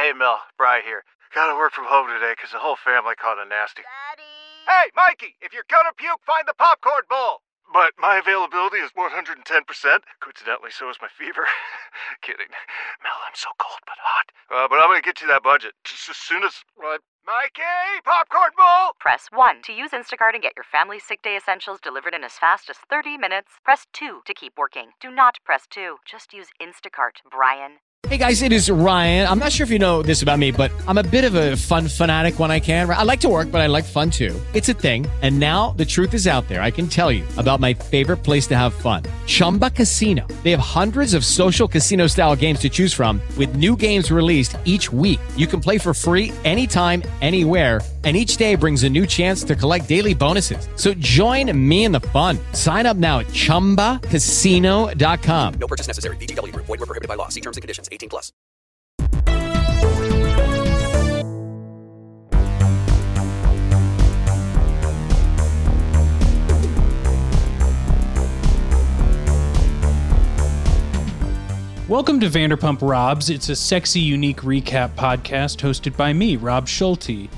Hey, Mel, Bry here. Gotta work from home today because the whole family caught a nasty. Daddy. Hey, Mikey, if you're gonna puke, find the popcorn bowl. But my availability is 110%. Coincidentally, so is my fever. Kidding. Mel, I'm so cold but hot. Uh, but I'm gonna get you that budget just as soon as. Uh, Mikey, popcorn bowl! Press 1 to use Instacart and get your family sick day essentials delivered in as fast as 30 minutes. Press 2 to keep working. Do not press 2. Just use Instacart, Brian. Hey guys, it is Ryan. I'm not sure if you know this about me, but I'm a bit of a fun fanatic when I can. I like to work, but I like fun too. It's a thing. And now the truth is out there. I can tell you about my favorite place to have fun Chumba Casino. They have hundreds of social casino style games to choose from, with new games released each week. You can play for free anytime, anywhere. And each day brings a new chance to collect daily bonuses. So join me in the fun. Sign up now at chumbacasino.com. No purchase necessary. VGW Group. Void were prohibited by law. See terms and conditions. 18 plus. Welcome to Vanderpump Robs. It's a sexy, unique recap podcast hosted by me, Rob Schulte.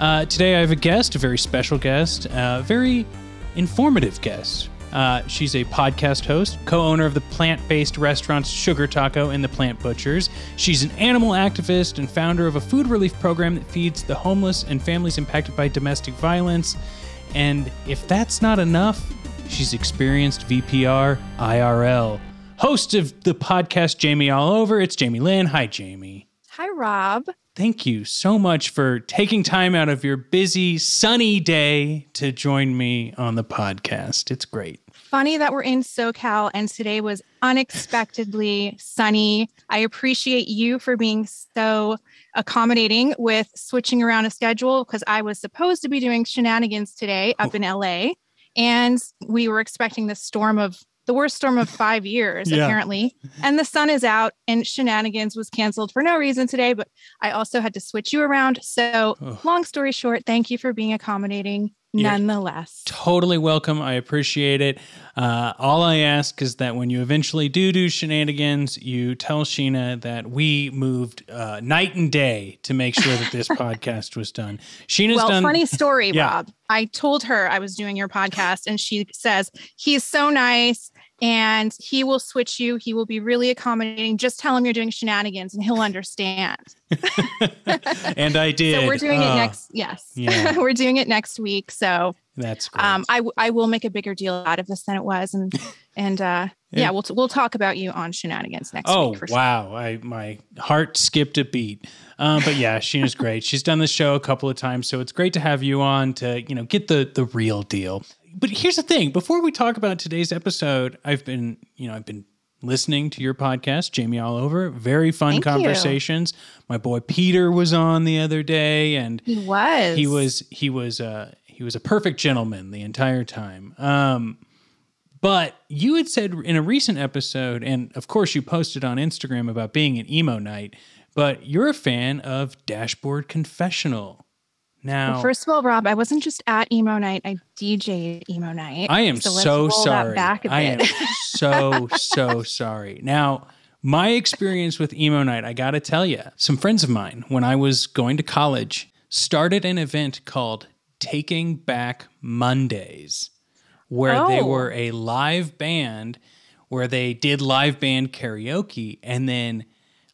Uh, today I have a guest, a very special guest, a very informative guest. Uh, she's a podcast host, co owner of the plant based restaurants Sugar Taco and The Plant Butchers. She's an animal activist and founder of a food relief program that feeds the homeless and families impacted by domestic violence. And if that's not enough, she's experienced VPR IRL. Host of the podcast Jamie All Over, it's Jamie Lynn. Hi, Jamie. Hi, Rob. Thank you so much for taking time out of your busy, sunny day to join me on the podcast. It's great. Funny that we're in SoCal and today was unexpectedly sunny. I appreciate you for being so accommodating with switching around a schedule because I was supposed to be doing Scheananigans today up oh. in LA and we were expecting this storm of the worst storm of five years, Yeah. apparently. And the sun is out, and Scheananigans was canceled for no reason today. But I also had to switch you around. So, long story short, thank you for being accommodating You're nonetheless. Totally welcome. I appreciate it. Uh, all I ask is that when you eventually do do Scheananigans, you tell Scheana that we moved uh, night and day to make sure that this podcast was done. Scheana's well, done. funny story, Yeah. Rob. I told her I was doing your podcast, and she says he's so nice and he will switch you. He will be really accommodating. Just tell him you're doing Scheananigans, and he'll understand. and I did. So we're doing Uh, it next. Yes, yeah. we're doing it next week. So That's great. um, I I will make a bigger deal out of this than it was, and and uh, Yeah. yeah, we'll t- we'll talk about you on Scheananigans next Oh week. For sure. wow! I my heart skipped a beat. Um, but yeah, Scheana's great. She's done the show a couple of times, so it's great to have you on to you know get the the real deal. But here's the thing: before we talk about today's episode, I've been you know I've been listening to your podcast, Jamie All Over. Very fun Thank you. conversations. My boy Peter was on the other day, and He was. he was he was uh he was a perfect gentleman the entire time um but you had said in a recent episode and of course you posted on instagram about being an emo night but you're a fan of dashboard confessional now Well, first of all, Rob, I wasn't just at emo night. I DJ'd emo night. i am So so sorry i am so so sorry now my experience with emo night i gotta tell you some friends of mine when i was going to college started an event called taking back mondays where they Oh. were a live band where they did live band karaoke and then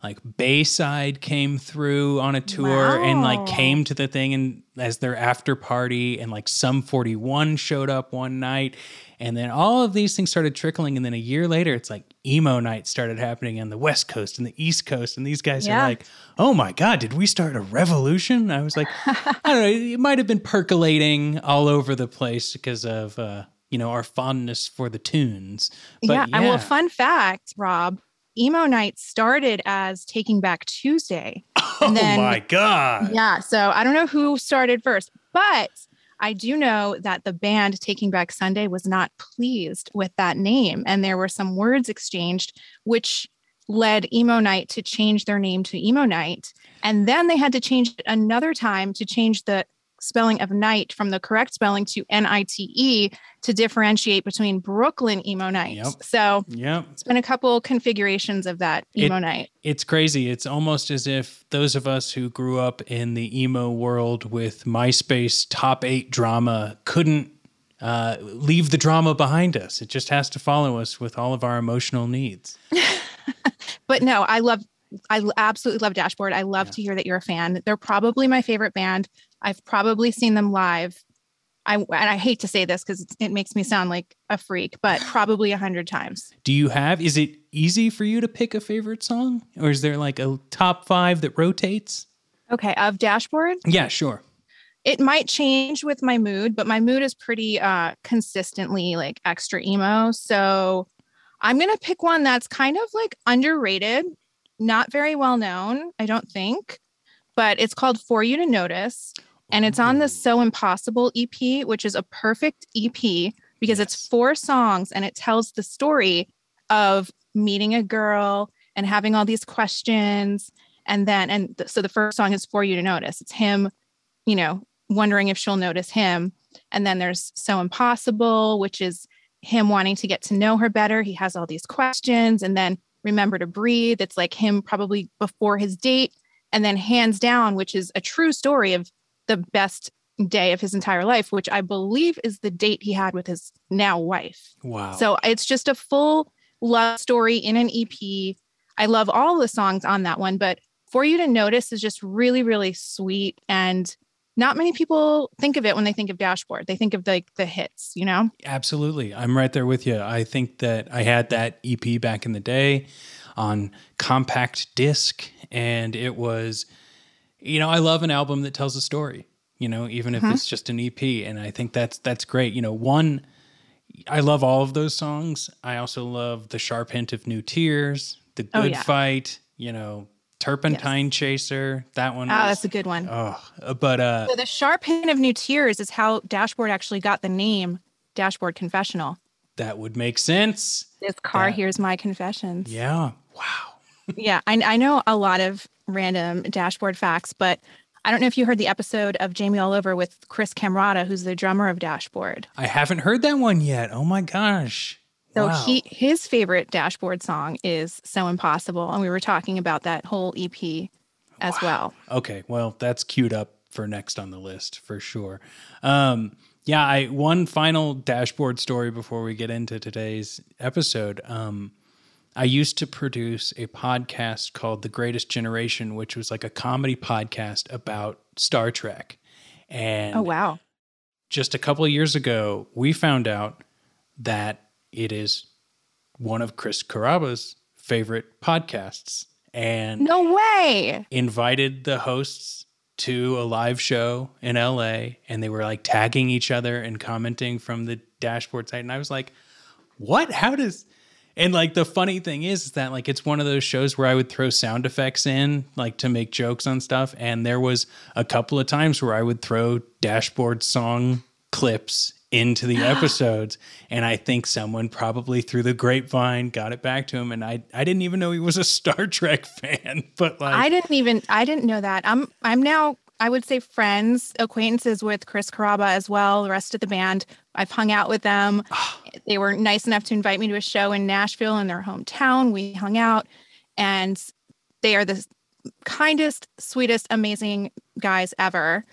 like Bayside came through on a tour and like came to the thing and as their after party and like Sum 41 showed up one night. And then all of these things started trickling. And then a year later it's like emo night started happening on the west coast and the east coast. And these guys Yeah. are like oh my god did we start a revolution? I was like i don't know it might have been percolating all over the place because of uh you know our fondness for the tunes. But yeah. And well, fun fact, Rob, emo night started as Taking Back Tuesday. oh and then- my god Yeah. So I don't know who started first, but I do know that the band Taking Back Sunday was not pleased with that name. And there were some words exchanged, which led Emo Night to change their name to Emo Night. And then they had to change it another time to change the spelling of night from the correct spelling to N I T E to differentiate between Brooklyn emo nights. Yep. So Yep. it's been a couple configurations of that It- emo night. It's crazy. It's almost as if those of us who grew up in the emo world with MySpace top eight drama couldn't uh, leave the drama behind us. It just has to follow us with all of our emotional needs. But no, I love, I absolutely love Dashboard. I love Yeah. to hear that you're a fan. They're probably my favorite band. I've probably seen them live. I and I hate to say this because it makes me sound like a freak, but probably a hundred times. Do you have, is it easy for you to pick a favorite song? Or is there like a top five that rotates? Okay, of Dashboard, Yeah, sure. it might change with my mood, but my mood is pretty uh consistently like extra emo. So I'm gonna pick one that's kind of like underrated, not very well known, I don't think, but it's called For You to Notice. And it's on the oh. So Impossible EP, which is a perfect EP because it's four songs and it tells the story of meeting a girl and having all these questions. And then, and th- so the first song is For You to Notice. It's him, you know, wondering if she'll notice him. And then there's So Impossible, which is him wanting to get to know her better. He has all these questions. And then Remember to Breathe. It's like him probably before his date. And then Hands Down, which is a true story of the best day of his entire life, which I believe is the date he had with his now wife. Wow. So it's just a full love story in an EP. I love all the songs on that one, but For You to Notice is just really, really sweet. And not many people think of it when they think of Dashboard. They think of like the hits, you know? Absolutely. I'm right there with you. I think that I had that EP back in the day on compact disc, and it was, you know, I love an album that tells a story, you know, even if Mhm. it's just an EP. And I think that's that's great. You know, one I love all of those songs. I also love The Sharp Hint of New Tears, The Good Oh, yeah. Fight, you know, Turpentine Chaser. That one. Oh, was- that's a good one. Oh, but uh So the sharp hint of new tears is how Dashboard actually got the name Dashboard Confessional. that would make sense. This car Yeah. hears my confessions. Yeah. Wow. yeah, I, I know a lot of random dashboard facts, but I don't know if you heard the episode of Jamie All Over with Chris Kamrada, who's the drummer of Dashboard. I haven't heard that one yet. Oh my gosh. So Wow. he his favorite dashboard song is So Impossible, and we were talking about that whole EP as well. Okay, well, that's queued up for next on the list for sure. Um, yeah, I one final dashboard story before we get into today's episode. Um, I used to produce a podcast called The Greatest Generation, which was like a comedy podcast about Star Trek. And Oh wow. just a couple of years ago, we found out that it is one of Chris Kamrada's favorite podcasts. And No way. invited the hosts to a live show in LA and they were like tagging each other and commenting from the dashboard site. And I was like, what? How does. And like the funny thing is, is that like it's one of those shows where I would throw sound effects in like to make jokes on stuff. And there was a couple of times where I would throw dashboard song clips into the episodes. And I think someone probably through the grapevine got it back to him. And I, I didn't even know he was a Star Trek fan, but like, I didn't even I didn't know that. I'm I'm now I would say friends, acquaintances with Chris Kamrada as well, the rest of the band. I've hung out with them. they were nice enough to invite me to a show in Nashville in their hometown. We hung out and they are the kindest, sweetest, amazing guys ever.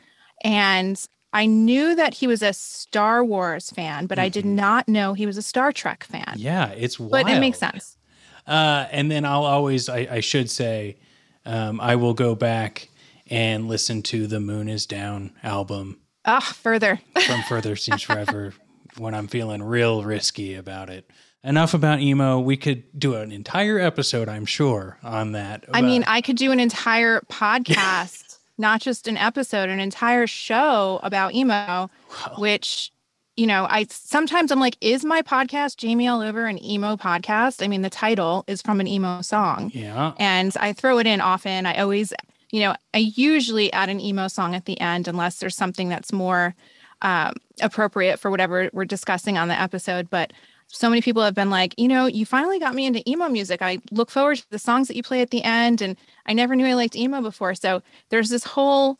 And I knew that he was a Star Wars fan, but I did not know he was a Star Trek fan. yeah, it's wild. But it makes sense. Uh, and then I'll always, I, I should say, um, I will go back and listen to the Moon is Down album Ah, further. from Further Seems Forever when I'm feeling real risky about it. Enough about emo. We could do an entire episode, I'm sure, on that. I mean, I could do an entire podcast, not just an episode, an entire show about emo, which, you know, I sometimes I'm like, is my podcast Jamie All Over an emo podcast? I mean, the title is from an emo song. yeah. And I throw it in often. I always, you know, I usually add an emo song at the end unless there's something that's more um, appropriate for whatever we're discussing on the episode. But so many people have been like, you know, you finally got me into emo music. I look forward to the songs that you play at the end. And I never knew I liked emo before. So there's this whole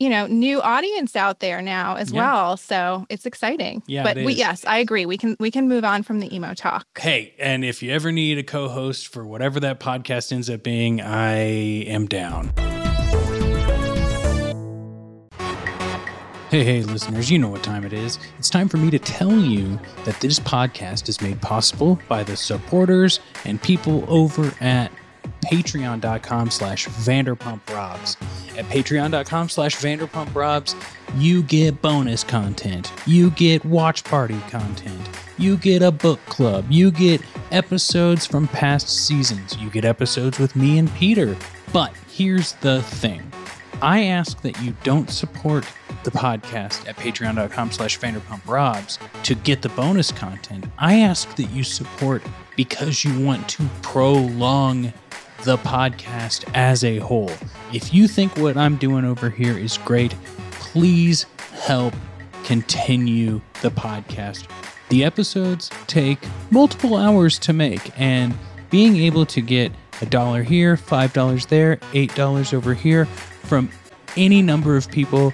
you know, new audience out there now as Yeah. well. So it's exciting. Yeah, But we yes, I agree. We can we can move on from the emo talk. Hey, and if you ever need a co host for whatever that podcast ends up being, I am down. Hey, hey, listeners, you know what time it is. It's time for me to tell you that this podcast is made possible by the supporters and people over at patreon.com slash vanderpump robs At patreon.com slash vanderpump robs you get bonus content. You get watch party content. You get a book club. You get episodes from past seasons. You get episodes with me and Peter. But here's the thing. I ask that you don't support the podcast at patreon.com slash vanderpumprobs to get the bonus content. I ask that you support because you want to prolong the podcast as a whole. If you think what I'm doing over here is great, please help continue the podcast. The episodes take multiple hours to make, and being able to get a dollar here, five dollars there, eight dollars over here from any number of people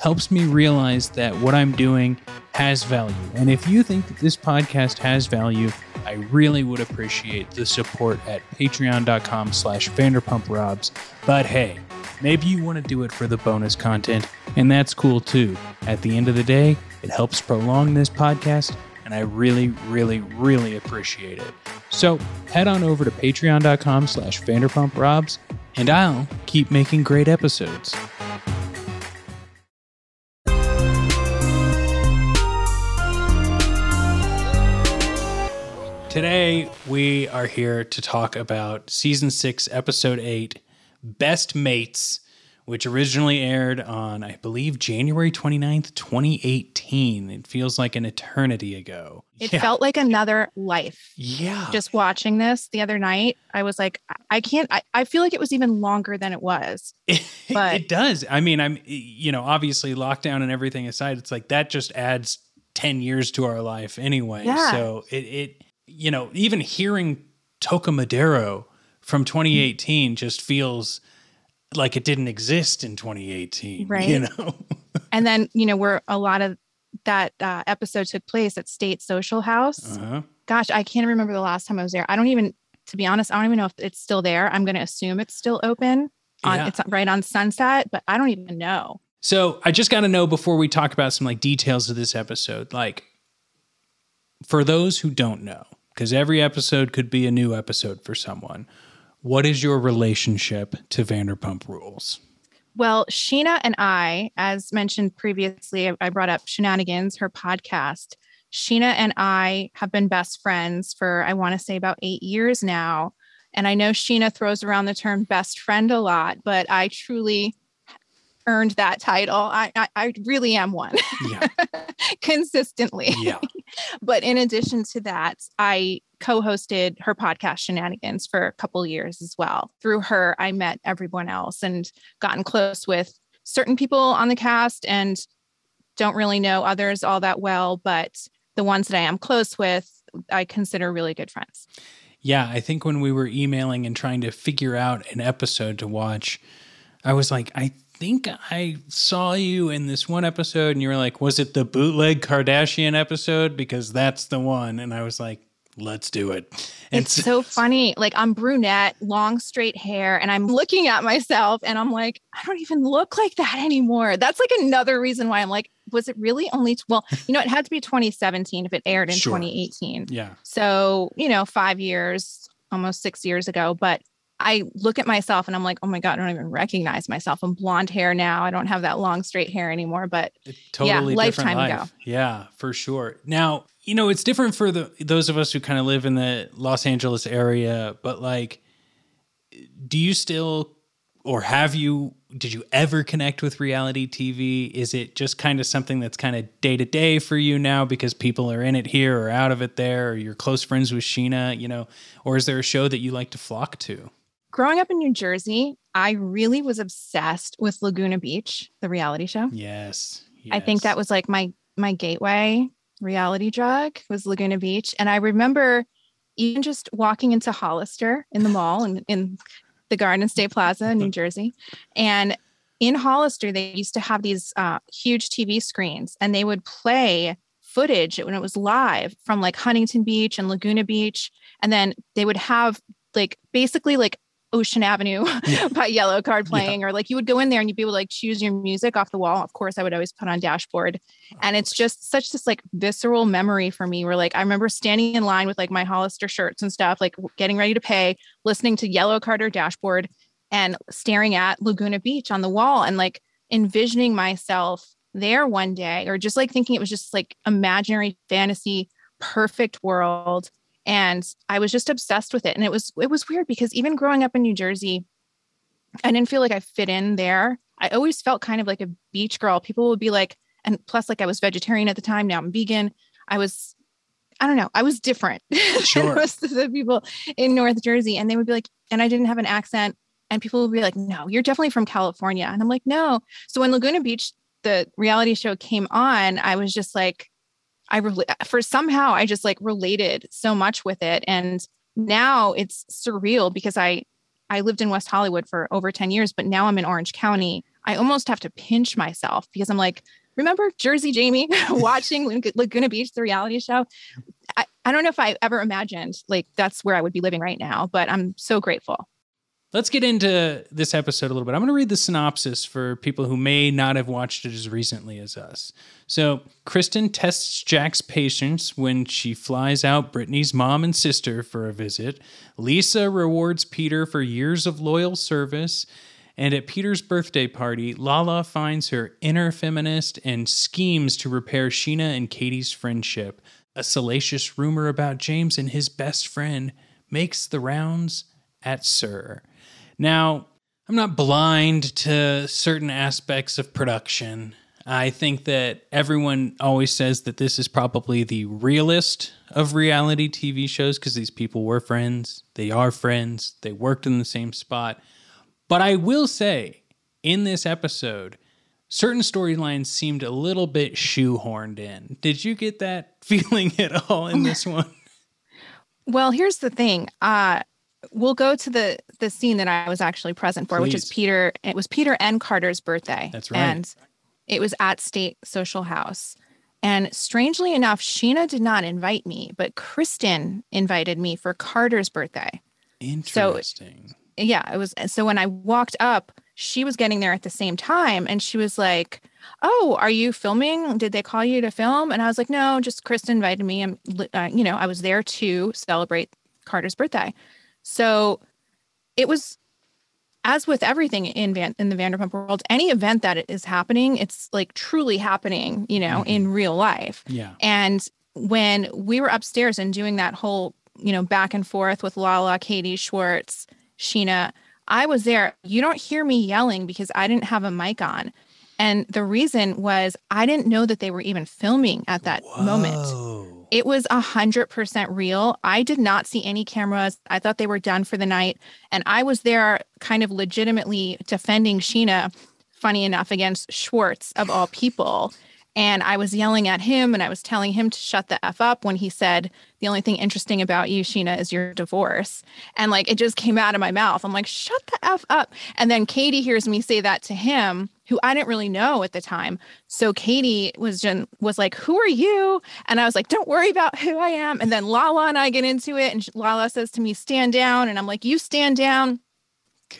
helps me realize that what I'm doing has value. And if you think that this podcast has value, I really would appreciate the support at patreon.com slash vanderpumprobs. But hey, maybe you want to do it for the bonus content, and that's cool too. At the end of the day, it helps prolong this podcast, and I really, really, really appreciate it. So head on over to patreon.com slash vanderpumprobs, and I'll keep making great episodes. Today, we are here to talk about season six, episode eight, Best Mates, which originally aired on, I believe, January 29th, 2018. It feels like an eternity ago. It yeah. felt like another life. Yeah. Just watching this the other night, I was like, I- can't. I, I feel like it was even longer than it was. But- it does. I mean, I'm, you know, obviously lockdown and everything aside, it's like that just adds 10 years to our life anyway. Yeah. So it, it, you know, even hearing Toca Madera from 2018 just feels like it didn't exist in 2018. Right. You know? And then you know where a lot of that uh, episode took place at State Social House. uh-huh. Gosh, I can't remember the last time I was there. I don't even, to be honest, I don't even know if it's still there. I'm going to assume it's still open. On Yeah. it's right on Sunset, but I don't even know. So I just got to know before we talk about some like details of this episode, like for those who don't know, because every episode could be a new episode for someone. What is your relationship to Vanderpump Rules? Well, Scheana and I, as mentioned previously, I- brought up Scheananigans, her podcast. Scheana and I have been best friends for, I want to say, about eight years now. And I know Scheana throws around the term best friend a lot, but I truly earned that title. I, I, I really am one Yeah, consistently. yeah, But in addition to that, I co-hosted her podcast Scheananigans for a couple years as well. Through her, I met everyone else and gotten close with certain people on the cast and don't really know others all that well, but the ones that I am close with, I consider really good friends. yeah. I think when we were emailing and trying to figure out an episode to watch, I was like, I think I saw you in this one episode, and you were like, was it the bootleg Kardashian episode? Because that's the one. And I was like, let's do it. And It's so funny. Like I'm brunette, long straight hair, and I'm looking at myself and I'm like, I don't even look like that anymore. That's like another reason why I'm like, was it really only t- well, you know, it had to be 2017 if it aired in Sure. 2018. yeah. So, you know, five years, almost six years ago. But I look at myself and I'm like, oh my God, I don't even recognize myself. I'm blonde hair now. I don't have that long straight hair anymore. But A totally lifetime different ago. life. Yeah, for sure. Now, you know, it's different for the those of us who kind of live in the Los Angeles area, but like do you still or have you did you ever connect with reality TV? Is it just kind of something that's kind of day to day for you now because people are in it here or out of it there or you're close friends with Scheana, you know, or is there a show that you like to flock to? Growing up in New Jersey, I really was obsessed with Laguna Beach, the reality show. Yes. I think that was like my my gateway reality drug was Laguna Beach. And I remember even just walking into Hollister in the mall and in the Garden State Plaza in New Jersey and in Hollister, they used to have these uh, huge TV screens and they would play footage when it was live from like Huntington Beach and Laguna Beach. And then they would have like basically like Ocean Avenue Yeah. by Yellowcard playing, or like you would go in there and you'd be able to like choose your music off the wall. Of course, I would always put on dashboard. Oh, and it's just such this like visceral memory for me where like I remember standing in line with like my Hollister shirts and stuff, like getting ready to pay, listening to Yellowcard or dashboard and staring at Laguna Beach on the wall and like envisioning myself there one day or just like thinking it was just like imaginary fantasy perfect world and I was just obsessed with it and it was it was weird because even growing up in New Jersey I didn't feel like I fit in there. I always felt kind of like a beach girl. People would be like and plus like I was vegetarian at the time, now I'm vegan. I was I don't know, I was different Sure. than most of the people in North Jersey and they would be like and I didn't have an accent and people would be like, "No, you're definitely from California." And I'm like, "No." So when Laguna Beach the reality show came on, I was just like I really for somehow I just like related so much with it and now it's surreal because I I lived in West Hollywood for over 10 years but now I'm in Orange County. I almost have to pinch myself because I'm like remember Jersey Jamie watching Laguna Beach the reality show? I, I don't know if I ever imagined like that's where I would be living right now, but I'm so grateful. Let's get into this episode a little bit. I'm going to read the synopsis for people who may not have watched it as recently as us. So, Kristen tests Jax's patience when she flies out Brittany's mom and sister for a visit. Lisa rewards Peter for years of loyal service. And at Peter's birthday party, Lala finds her inner feminist and schemes to repair Scheana and Katie's friendship. A salacious rumor about James and his best friend makes the rounds at SUR. Now, I'm not blind to certain aspects of production. I think that everyone always says that this is probably the realest of reality TV shows because these people were friends. They are friends. They worked in the same spot. But I will say, in this episode, certain storylines seemed a little bit shoehorned in. Did you get that feeling at all in this one? Well, here's the thing. Uh we'll go to the the scene that I was actually present for, which is Peter. It was Peter and Carter's birthday. That's right. And it was at State Social House. And strangely enough, Scheana did not invite me, but Kristen invited me for Carter's birthday. Interesting. Yeah, it was so when I walked up, she was getting there at the same time and she was like, "Oh, are you filming? Did they call you to film?" And I was like, "No, just Kristen invited me. I'm uh, you know, I was there to celebrate Carter's birthday." So it was as with everything in Van in the Vanderpump world, any event that is happening, it's like truly happening, you know, in mm-hmm. real life. yeah. And when we were upstairs and doing that whole, you know, back and forth with Lala, Katie Schwartz, Scheana, I was there. You don't hear me yelling because I didn't have a mic on. And the reason was I didn't know that they were even filming at that moment. It was a hundred percent real. I did not see any cameras. I thought they were done for the night. And I was there kind of legitimately defending Scheana, funny enough, against Schwartz of all people. And I was yelling at him and I was telling him to shut the F up when he said, The only thing interesting about you, Scheana, is your divorce. And like it just came out of my mouth. I'm like, shut the F up. And then Katie hears me say that to him, who I didn't really know at the time. So Katie was just was like, "Who are you?" And I was like, "Don't worry about who I am." And then Lala and I get into it, and Lala says to me, "Stand down," and I'm like, "You stand down."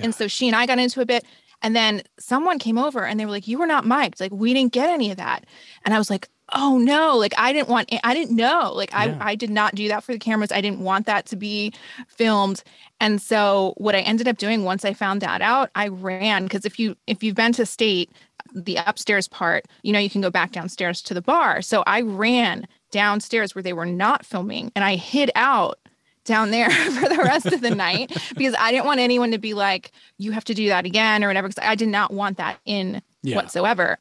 And so she and I got into a bit, and then someone came over and they were like, "You were not mic'd. Like we didn't get any of that." And I was like, "Oh no!" Like I didn't want. I didn't know. Like I Yeah. I did not do that for the cameras. I didn't want that to be filmed. And so what I ended up doing once I found that out, I ran because if you if you've been to state the upstairs part, you know you can go back downstairs to the bar. So I ran downstairs where they were not filming and I hid out down there for the rest of the night because I didn't want anyone to be like you have to do that again or whatever because I did not want that in Yeah. whatsoever.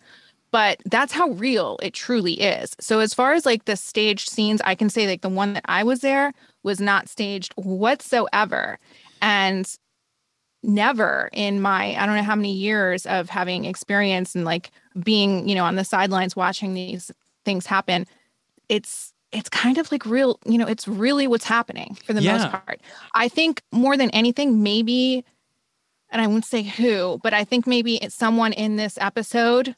But that's how real it truly is. So as far as like the staged scenes, I can say like the one that I was there was not staged whatsoever. And never in my I don't know how many years of having experience and like being, you know, on the sidelines watching these things happen, it's it's kind of like real, you know, it's really what's happening for the Yeah. most part. I think more than anything, maybe and I won't say who, but I think maybe it's someone in this episode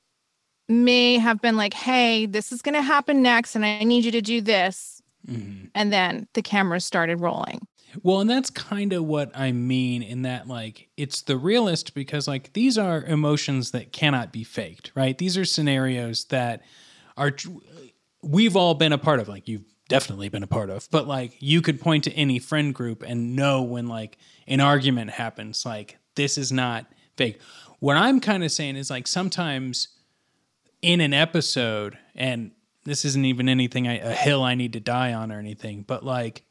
may have been like, hey, this is going to happen next, and I need you to do this. Mm-hmm. And then the cameras started rolling. Well, and that's kind of what I mean in that, like, it's the realist because, like, these are emotions that cannot be faked, right? These are scenarios that are, we've all been a part of, like, you've definitely been a part of, but, like, you could point to any friend group and know when, like, an argument happens, like, this is not fake. What I'm kind of saying is, like, sometimes in an episode, and this isn't even anything, I, a hill I need to die on or anything, but, like,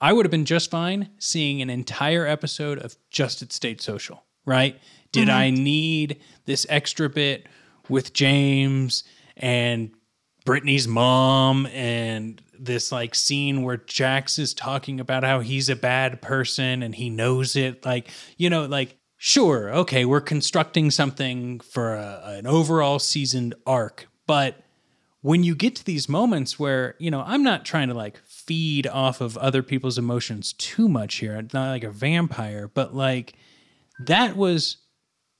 I would have been just fine seeing an entire episode of Just at State Social, right? Did I mm-hmm. need this extra bit with James and Brittany's mom and this like scene where Jax is talking about how he's a bad person and he knows it? Like, you know, like, sure, okay, we're constructing something for a, an overall seasoned arc, but when you get to these moments where you know i'm not trying to like feed off of other people's emotions too much here I'm not like a vampire but like that was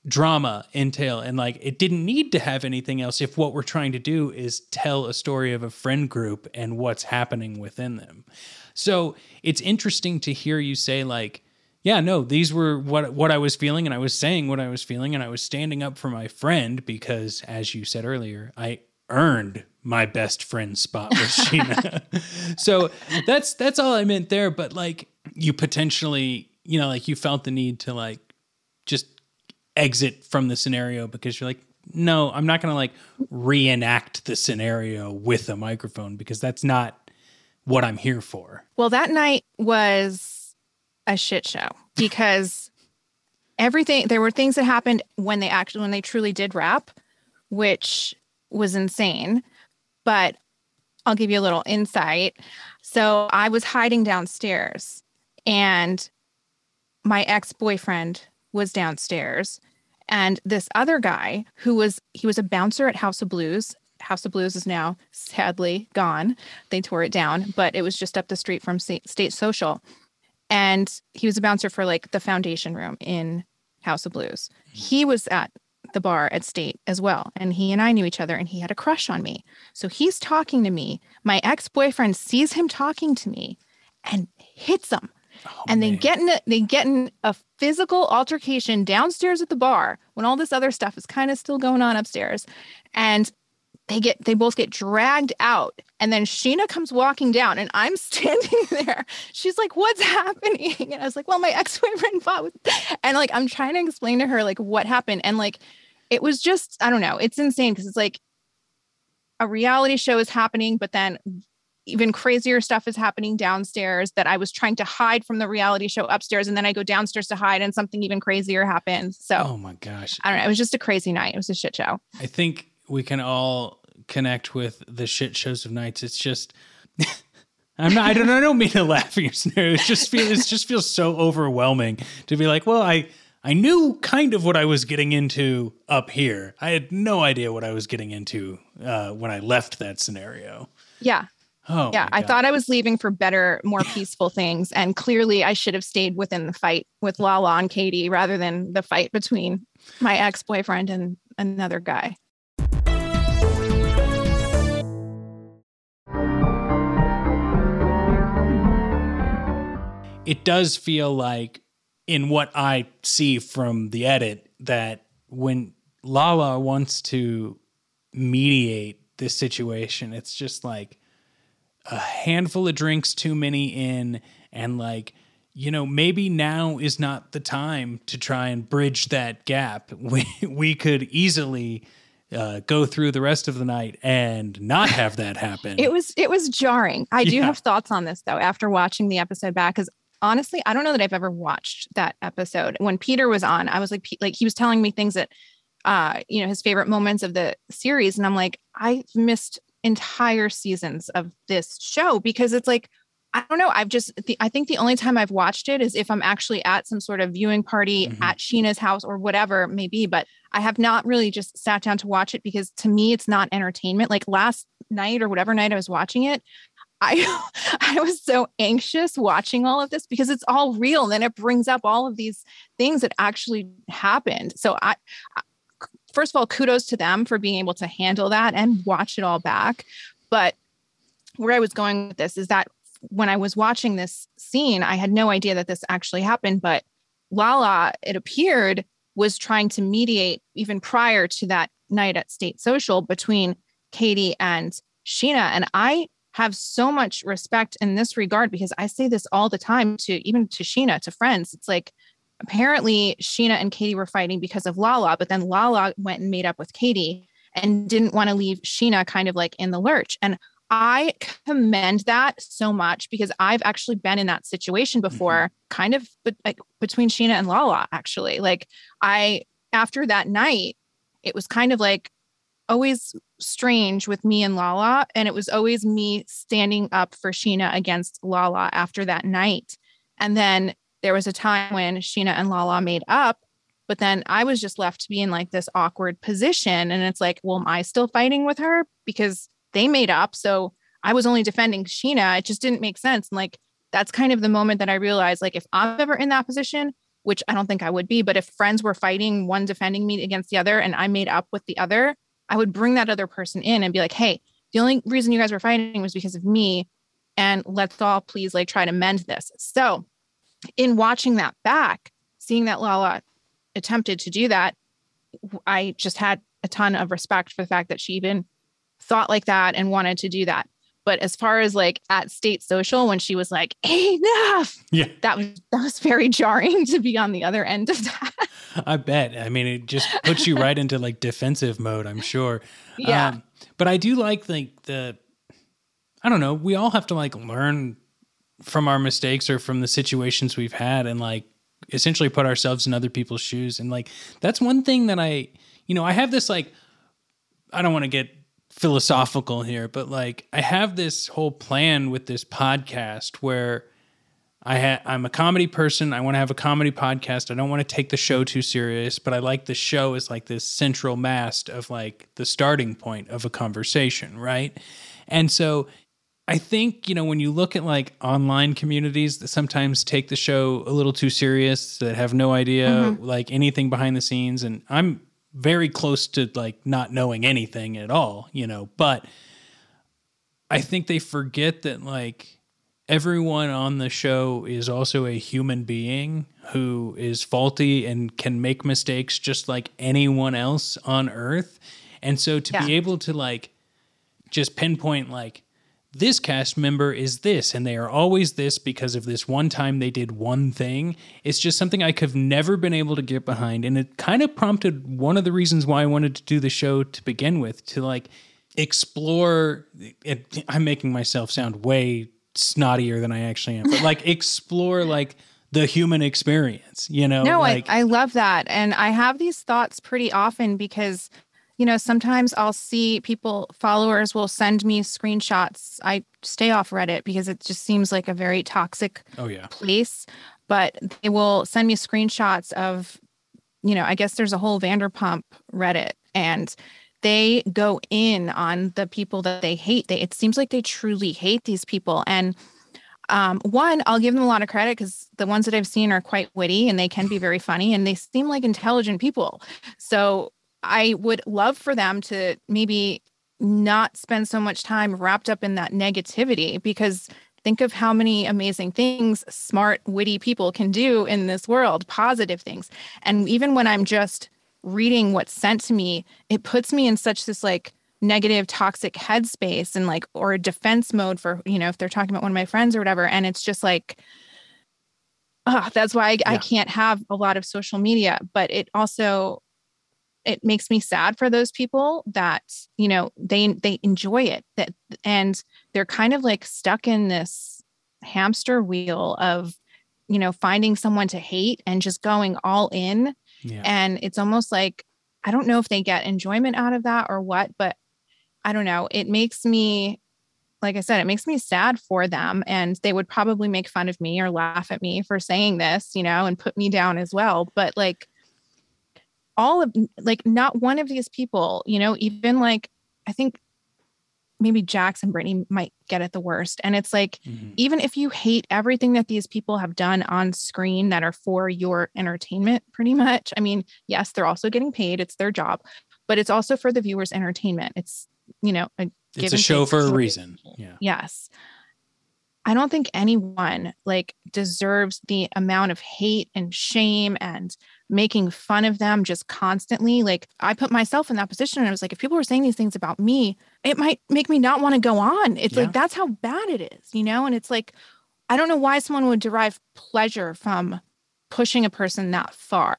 drama entail and like it didn't need to have anything else if what we're trying to do is tell a story of a friend group and what's happening within them. So it's interesting to hear you say like yeah no these were what what i was feeling and i was saying what i was feeling and i was standing up for my friend because as you said earlier i earned my best friend spot with Scheana. so that's that's all I meant there. But like you potentially, you know, like you felt the need to like just exit from the scenario because you're like, no, I'm not gonna like reenact the scenario with a microphone because that's not what I'm here for. Well, that night was a shit show because everything there were things that happened when they actually when they truly did wrap, which was insane. But I'll give you a little insight. So I was hiding downstairs and my ex-boyfriend was downstairs and this other guy who was he was a bouncer at House of Blues. House of Blues is now sadly gone. They tore it down, but it was just up the street from State, State Social. And he was a bouncer for like the foundation room in House of Blues. He was at the bar at State as well. And he and I knew each other and he had a crush on me. So he's talking to me. My ex boyfriend sees him talking to me and hits him. Oh, and they man. get in a, they get in a physical altercation downstairs at the bar when all this other stuff is kind of still going on upstairs. And they get they both get dragged out and then Scheana comes walking down and i'm standing there. She's like what's happening? And i was like well my ex-boyfriend fought with and like i'm trying to explain to her like what happened and like it was just i don't know it's insane because it's like a reality show is happening but then even crazier stuff is happening downstairs that i was trying to hide from the reality show upstairs and then i go downstairs to hide and something even crazier happens. So Oh my gosh. i don't know it was just a crazy night. It was a shit show. I think we can all connect with the shit shows of nights. It's just I'm not I don't I don't mean to laugh at your scenario. It just feels it just feels so overwhelming to be like, well, I I knew kind of what I was getting into up here. I had no idea what I was getting into uh, when I left that scenario. yeah Oh, yeah i thought i was leaving for better more peaceful things and clearly i should have stayed within the fight with lala and katie rather than the fight between my ex-boyfriend and another guy it does feel like in what I see from the edit that when Lala wants to mediate this situation, it's just like a handful of drinks too many in and like you know maybe now is not the time to try and bridge that gap. We we could easily uh, go through the rest of the night and not have that happen. It was it was jarring. I do Yeah. have thoughts on this though after watching the episode back because honestly i don't know that i've ever watched that episode when peter was on i was like like he was telling me things that uh you know his favorite moments of the series and i'm like i missed entire seasons of this show because it's like I don't know. I've just, the, I think the only time I've watched it is if I'm actually at some sort of viewing party Mhm. at Scheana's house or whatever it may be. But I have not really just sat down to watch it because to me, it's not entertainment. Like last night or whatever night I was watching it, I I was so anxious watching all of this because it's all real and then it brings up all of these things that actually happened. So I, I first of all kudos to them for being able to handle that and watch it all back. But where I was going with this is that when I was watching this scene, I had no idea that this actually happened, but Lala, it appeared, was trying to mediate even prior to that night at State Social between Katie and Scheana. And I have so much respect in this regard because I say this all the time to even to Scheana, to friends. It's like apparently Scheana and Katie were fighting because of Lala, but then Lala went and made up with Katie and didn't want to leave Scheana kind of like in the lurch. And I commend that so much because I've actually been in that situation before, mm-hmm. kind of but like between Scheana and Lala, actually. Like I after that night, it was kind of like always strange with me and Lala. And it was always me standing up for Scheana against Lala after that night. And then there was a time when Scheana and Lala made up, but then I was just left to be in like this awkward position. And it's like, well, am I still fighting with her? Because they made up. So I was only defending Scheana. It just didn't make sense. And like, that's kind of the moment that I realized, like, if I'm ever in that position, which I don't think I would be, but if friends were fighting, one defending me against the other, and I made up with the other, I would bring that other person in and be like, hey, the only reason you guys were fighting was because of me. And let's all please like try to mend this. So, in watching that back, seeing that Lala attempted to do that, I just had a ton of respect for the fact that she even thought like that and wanted to do that. But as far as like at state social, when she was like, enough, yeah, that was that was very jarring to be on the other end of that. I bet. I mean, it just puts you right into like defensive mode, I'm sure. Yeah. Um, but I do like like the I don't know, we all have to like learn from our mistakes or from the situations we've had and like essentially put ourselves in other people's shoes. And like that's one thing that I you know, I have this like I don't want to get philosophical here, but like I have this whole plan with this podcast where I ha- I'm a comedy person. I want to have a comedy podcast. I don't want to take the show too serious, but I like the show as like this central mast of like the starting point of a conversation, right? And so I think, you know, when you look at like online communities that sometimes take the show a little too serious, that have no idea mm-hmm. like anything behind the scenes and I'm very close to like not knowing anything at all, you know, but I think they forget that like everyone on the show is also a human being who is faulty and can make mistakes just like anyone else on earth. And so to yeah. be able to like just pinpoint like this cast member is this and they are always this because of this one time they did one thing. It's just something I could never been able to get behind and it kind of prompted one of the reasons why I wanted to do the show to begin with to like explore it, I'm making myself sound way snottier than I actually am. But like explore like the human experience, you know? No, like, I, I love that. And I have these thoughts pretty often because you know, sometimes I'll see people, followers will send me screenshots. I stay off Reddit because it just seems like a very toxic oh, yeah. place. But they will send me screenshots of, you know, I guess there's a whole Vanderpump Reddit and they go in on the people that they hate. They it seems like they truly hate these people. And um, one, I'll give them a lot of credit because the ones that I've seen are quite witty and they can be very funny and they seem like intelligent people. So I would love for them to maybe not spend so much time wrapped up in that negativity because think of how many amazing things smart, witty people can do in this world, positive things. And even when I'm just reading what's sent to me, it puts me in such this like negative, toxic headspace and like, or a defense mode for, you know, if they're talking about one of my friends or whatever. And it's just like, oh, that's why I, yeah. I can't have a lot of social media. But it also it makes me sad for those people that you know they they enjoy it that and they're kind of like stuck in this hamster wheel of you know finding someone to hate and just going all in. Yeah. and it's almost like i don't know if they get enjoyment out of that or what but i don't know. It makes me like i said it makes me sad for them and they would probably make fun of me or laugh at me for saying this you know and put me down as well. But like all of like not one of these people, you know, even like I think maybe Jax and Brittany might get it the worst. And it's like, Mhm. even if you hate everything that these people have done on screen that are for your entertainment, pretty much. I mean, yes, they're also getting paid, it's their job, but it's also for the viewers' entertainment. It's, you know, a It's a show for a reason. Yeah. Yes. I don't think anyone like deserves the amount of hate and shame and making fun of them just constantly. Like I put myself in that position and I was like, if people were saying these things about me, it might make me not want to go on. It's Yeah. like that's how bad it is, you know? And it's like, I don't know why someone would derive pleasure from pushing a person that far.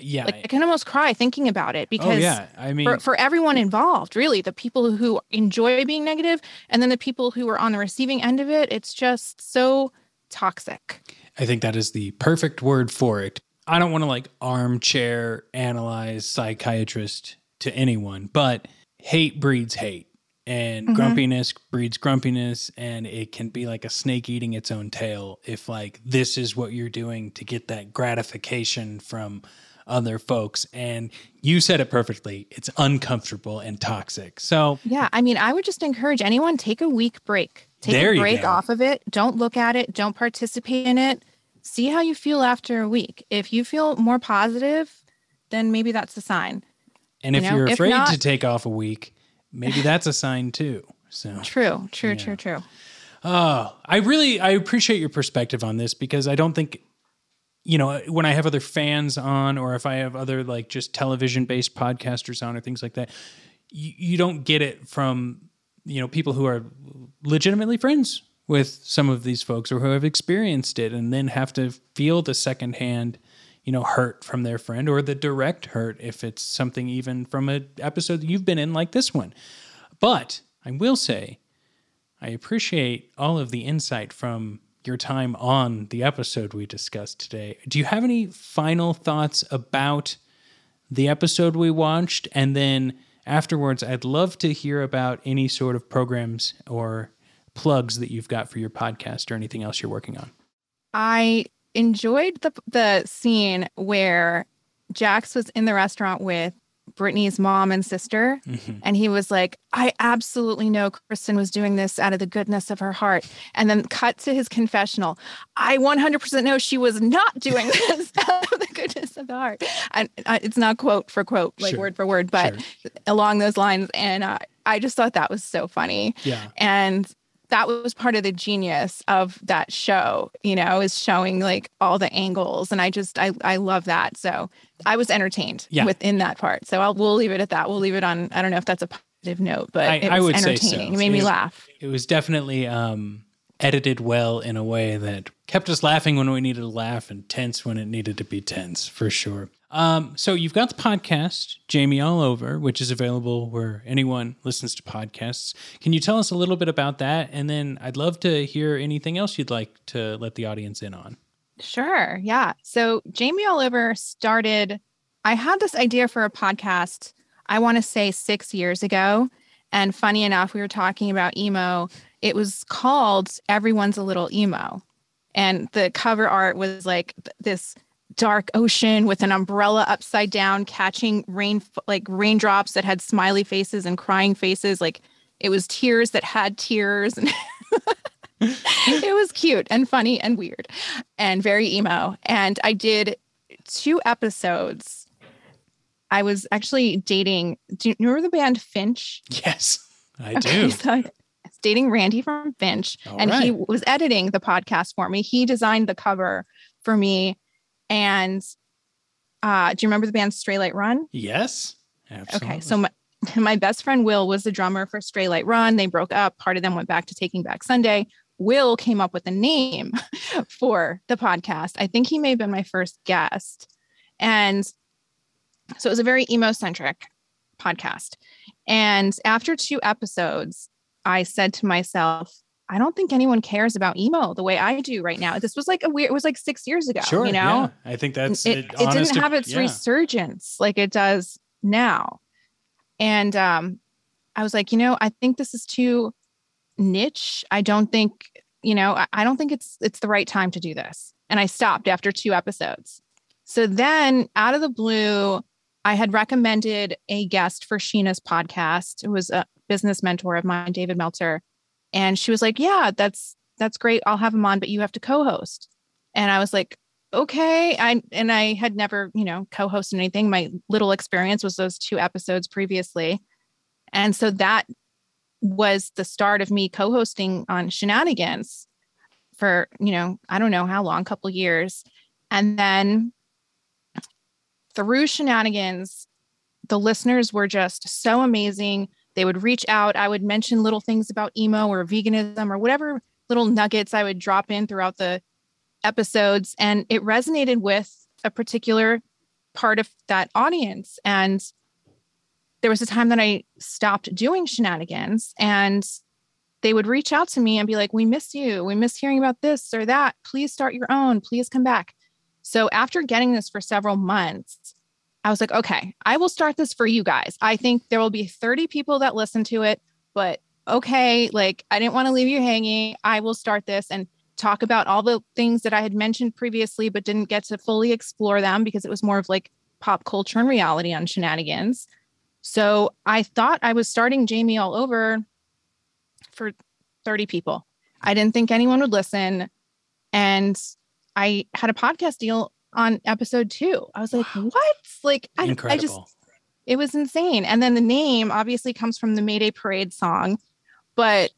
Yeah. Like I can almost cry thinking about it oh because yeah. I mean, for, for everyone involved, really, the people who enjoy being negative and then the people who are on the receiving end of it, it's just so toxic. I think that is the perfect word for it. I don't want to like armchair analyze psychiatrist to anyone, but hate breeds hate and Mhm. grumpiness breeds grumpiness and it can be like a snake eating its own tail if like this is what you're doing to get that gratification from other folks and you said it perfectly it's uncomfortable and toxic so Yeah. I mean, I would just encourage anyone take a week break. Take a break go. off of it. Don't look at it. Don't participate in it. See how you feel after a week. If you feel more positive, then maybe that's a sign. and You if know, you're if afraid to take off a week maybe that's a sign too so True, true, Yeah. true, true. Oh, I really I appreciate your perspective on this because I don't think you know when I have other fans on or if I have other like just television based podcasters on or things like that, you, you don't get it from you know people who are legitimately friends with some of these folks or who have experienced it and then have to feel the secondhand you know hurt from their friend or the direct hurt if it's something even from an episode that you've been in like this one. But I will say I appreciate all of the insight from your time on the episode we discussed today. Do you have any final thoughts about the episode we watched? And then afterwards, I'd love to hear about any sort of programs or plugs that you've got for your podcast or anything else you're working on. I enjoyed the the scene where Jax was in the restaurant with Brittany's mom and sister, Mhm. and he was like, "I absolutely know Kristen was doing this out of the goodness of her heart." And then cut to his confessional. I 100% know she was not doing this out of the goodness of the heart. And uh, it's not quote for quote, like Sure. word for word, but Sure. along those lines. And uh, I just thought that was so funny Yeah. and that was part of the genius of that show you know is showing like all the angles and i just i i love that so i was entertained Yeah. within that part so I'll, we'll leave it at that we'll leave it on i don't know if that's a positive note but I- it I was would say so. entertaining it made me It- laugh It was definitely um, edited well in a way that kept us laughing when we needed to laugh and tense when it needed to be tense, for sure. Um, so you've got the podcast, Jamie All Over, which is available where anyone listens to podcasts. Can you tell us a little bit about that? And then I'd love to hear anything else you'd like to let the audience in on. Sure. Yeah. So Jamie All Over started, I had this idea for a podcast, I want to say six years ago. And funny enough, we were talking about emo. It was called Everyone's a Little Emo. And the cover art was like this dark ocean with an umbrella upside down, catching rain, like raindrops that had smiley faces and crying faces. Like it was tears that had tears. And it was cute and funny and weird and very emo. And I did two episodes. I was actually dating. Do you remember the band Finch? Yes, I Okay, do. so I was dating Randy from Finch, All and he was editing the podcast for me. He designed the cover for me. And uh, do you remember the band Straylight Run? Yes, absolutely. Okay, so my, my best friend Will was the drummer for Straylight Run. They broke up. Part of them went back to Taking Back Sunday. Will came up with a name for the podcast. I think he may have been my first guest. And so it was a very emo centric podcast. And after two episodes, I said to myself, I don't think anyone cares about emo the way I do right now. This was like a weird, it was like six years ago, sure, you know? yeah. I think that's it, it, it didn't have its yeah. resurgence like it does now and um i was like you know i think this is too niche i don't think you know I, I don't think it's it's the right time to do this and i stopped after two episodes so then out of the blue i had recommended a guest for Scheana's podcast it was a business mentor of mine, David Meltzer. And she was like, Yeah, that's that's great. I'll have him on, but you have to co-host. And I was like, okay. I and I had never, you know, co-hosted anything. My little experience was those two episodes previously. And so that was the start of me co-hosting on Scheananigans for, you know, I don't know how long, a couple years. And then through Scheananigans, the listeners were just so amazing. They would reach out. I would mention little things about emo or veganism or whatever little nuggets I would drop in throughout the episodes. And it resonated with a particular part of that audience. And there was a time that I stopped doing Scheananigans and they would reach out to me and be like, We miss you. We miss hearing about this or that. Please start your own. Please come back. So after getting this for several months, I was like, okay, I will start this for you guys. I think there will be 30 people that listen to it, but okay, like I didn't want to leave you hanging. I will start this and talk about all the things that I had mentioned previously, but didn't get to fully explore them because it was more of like pop culture and reality on Scheananigans. So I thought I was starting Jamie all over for 30 people. I didn't think anyone would listen. And I had a podcast deal on episode two. I was like, what? Like, I, I just, it was insane. And then the name obviously comes from the Mayday Parade song. But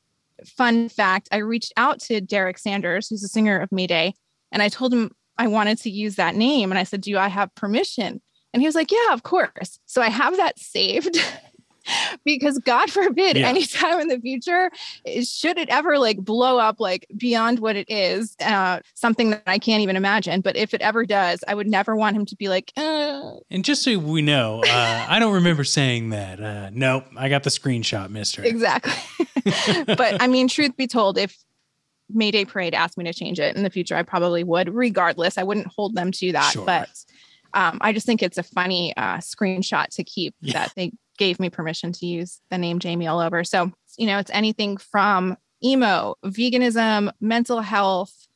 fun fact, I reached out to Derek Sanders, who's a singer of Mayday, and I told him I wanted to use that name. And I said, Do I have permission? And he was like, Yeah, of course. So I have that saved. because God forbid, Yeah. anytime in the future, should it ever like blow up like beyond what it is, uh, something that I can't even imagine. But if it ever does, I would never want him to be like, uh, And just so we know, uh, I don't remember saying that. Uh, nope, I got the screenshot, mister. Exactly. but I mean, truth be told, if Mayday Parade asked me to change it in the future, I probably would, regardless. I wouldn't hold them to that. Sure. But um, I just think it's a funny uh, screenshot to keep Yeah. that they gave me permission to use the name Jamie all over. So, you know, it's anything from emo, veganism, mental health.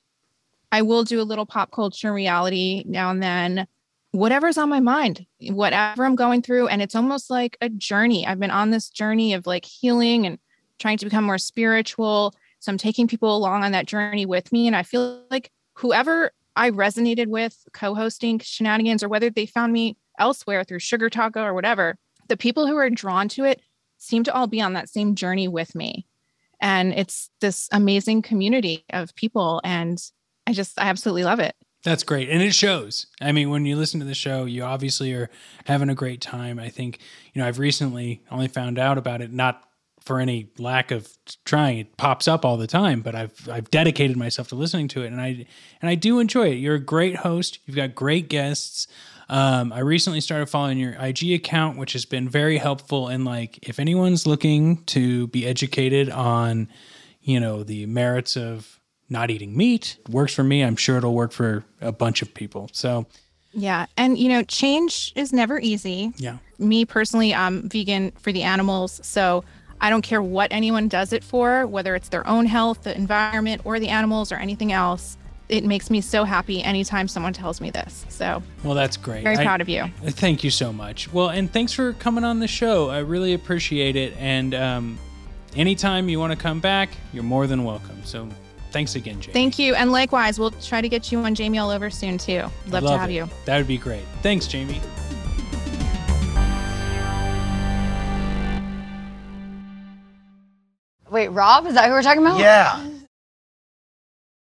I will do a little pop culture reality now and then. Whatever's on my mind, whatever I'm going through. And it's almost like a journey. I've been on this journey of like healing and trying to become more spiritual. So I'm taking people along on that journey with me. And I feel like whoever I resonated with co hosting Scheananigans, or whether they found me elsewhere through Sugar Taco or whatever, the people who are drawn to it seem to all be on that same journey with me. And it's this amazing community of people. And I just, I absolutely love it. That's great. And it shows. I mean, when you listen to the show, you obviously are having a great time. I think, you know, I've recently only found out about it, not for any lack of trying. It pops up all the time, but I've I've dedicated myself to listening to it and I and I do enjoy it. You're a great host. You've got great guests. Um, I recently started following your IG account, which has been very helpful. And like, if anyone's looking to be educated on, you know, the merits of not eating meat, works for me. I'm sure it'll work for a bunch of people. So, Yeah. And, you know, change is never easy. yeah, me personally, I'm vegan for the animals. So I don't care what anyone does it for, whether it's their own health, the environment, or the animals, or anything else. It makes me so happy anytime someone tells me this. So well, that's great. very I- proud of you. Thank you so much. Well, and thanks for coming on the show. I really appreciate it. And um, anytime you want to come back, you're more than welcome. So, thanks again, Jay. Thank you. And likewise, we'll try to get you on Jamie all over soon too. Love, to have you. That would be great. Thanks, Jamie. Wait, Rob? Is that who we're talking about? Yeah.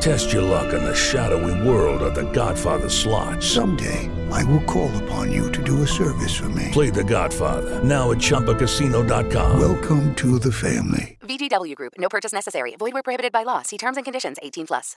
Test your luck in the shadowy world of The Godfather slot. Someday, I will call upon you to do a service for me. Play The Godfather now at ChumbaCasino.com. Welcome to the family. VGW Group. No purchase necessary. Void where prohibited by law. See terms and conditions. 18 plus.